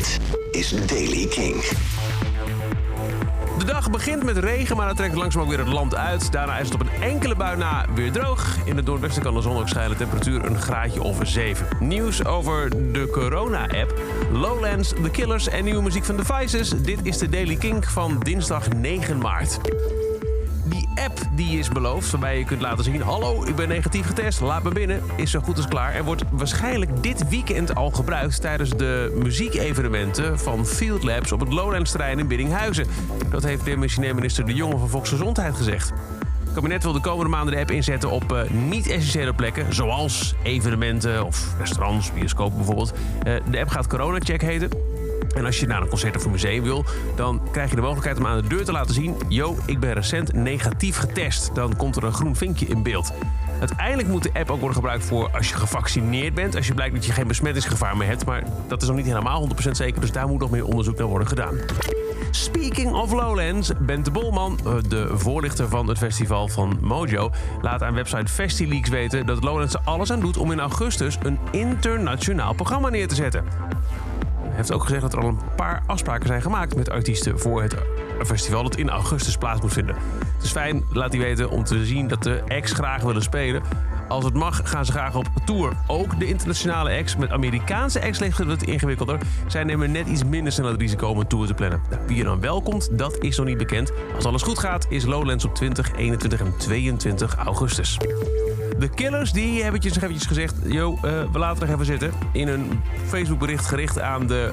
Dit is Daily King. De dag begint met regen, maar dan trekt langzaam ook weer het land uit. Daarna is het op een enkele bui na weer droog. In het noordwesten kan de zon ook schijnen. Temperatuur een graadje of 7. Nieuws over de corona-app, Lowlands, The Killers en nieuwe muziek van Devices. Dit is de Daily King van dinsdag 9 maart. Die app die is beloofd, waarbij je kunt laten zien... hallo, ik ben negatief getest, laat me binnen, is zo goed als klaar... en wordt waarschijnlijk dit weekend al gebruikt... tijdens de muziekevenementen van Field Labs op het Lowlands-terrein in Biddinghuizen. Dat heeft demissionair minister De Jonge van Volksgezondheid gezegd. Het kabinet wil de komende maanden de app inzetten op uh, niet-essentiële plekken... zoals evenementen of restaurants, bioscopen bijvoorbeeld. Uh, de app gaat Corona-check heten... En als je naar een concert of een museum wil, dan krijg je de mogelijkheid om aan de deur te laten zien: Yo, ik ben recent negatief getest. Dan komt er een groen vinkje in beeld. Uiteindelijk moet de app ook worden gebruikt voor als je gevaccineerd bent. Als je blijkt dat je geen besmettingsgevaar meer hebt. Maar dat is nog niet helemaal 100% zeker, dus daar moet nog meer onderzoek naar worden gedaan. Speaking of Lowlands, Bente Bolman, eh, de voorlichter van het festival van Mojo, laat aan website FestiLeaks weten dat Lowlands er alles aan doet om in augustus een internationaal programma neer te zetten heeft ook gezegd dat er al een paar afspraken zijn gemaakt met artiesten voor het festival dat in augustus plaats moet vinden. Het is fijn, laat hij weten, om te zien dat de acts graag willen spelen. Als het mag, gaan ze graag op tour. Ook de internationale acts. Met Amerikaanse acts ligt het ingewikkelder. Zij nemen net iets minder snel het risico om een tour te plannen. Nou, wie er dan wel komt, dat is nog niet bekend. Als alles goed gaat, is Lowlands op 20, 21 en 22 augustus. De Killers die hebben nog eventjes gezegd... yo, uh, we laten er even zitten. In een Facebookbericht gericht aan de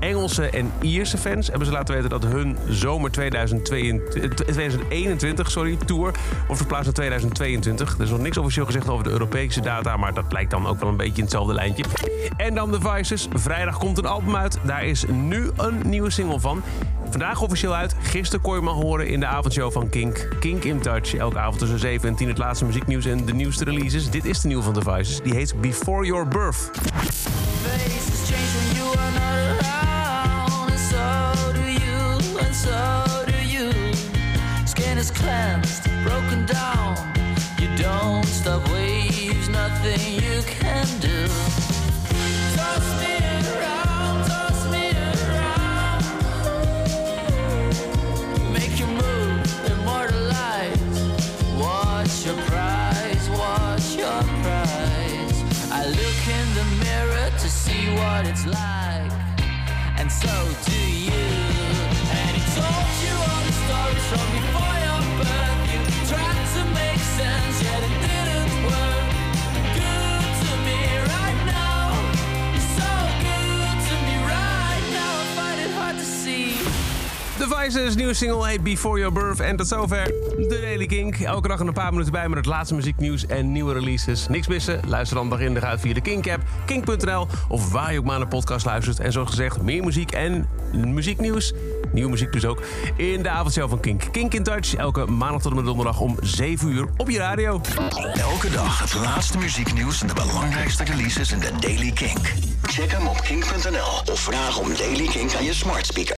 Engelse en Ierse fans hebben ze laten weten dat hun zomer 2021 sorry, tour wordt verplaatst naar 2022. Er is nog niks officieel gezegd over de Europese data, maar dat lijkt dan ook wel een beetje in hetzelfde lijntje. En dan The Vices. Vrijdag komt een album uit. Daar is nu een nieuwe single van. Vandaag officieel uit. Gisteren kon je me horen in de avondshow van Kink. Kink in Touch. Elke avond tussen 7 en 10 het laatste muzieknieuws en de nieuwste releases. Dit is de nieuwe van The Vices. Die heet Before Your Birth. cleansed, broken down. You don't stop waves, nothing you can do. What it's like, and so do you. Devices nieuwe single heet Before Your Birth. En tot zover de Daily Kink. Elke dag een paar minuten bij met het laatste muzieknieuws en nieuwe releases. Niks missen? Luister dan dag in dag uit via de Kink-app, kink.nl... of waar je ook maar naar podcast luistert. En zoals gezegd, meer muziek en muzieknieuws. Nieuwe muziek dus ook. In de avondshow van Kink. Kink in Touch. Elke maandag tot en met donderdag om 7 uur op je radio. Elke dag het laatste muzieknieuws en de belangrijkste releases in de Daily Kink. Check hem op kink.nl of vraag om Daily Kink aan je smart speaker.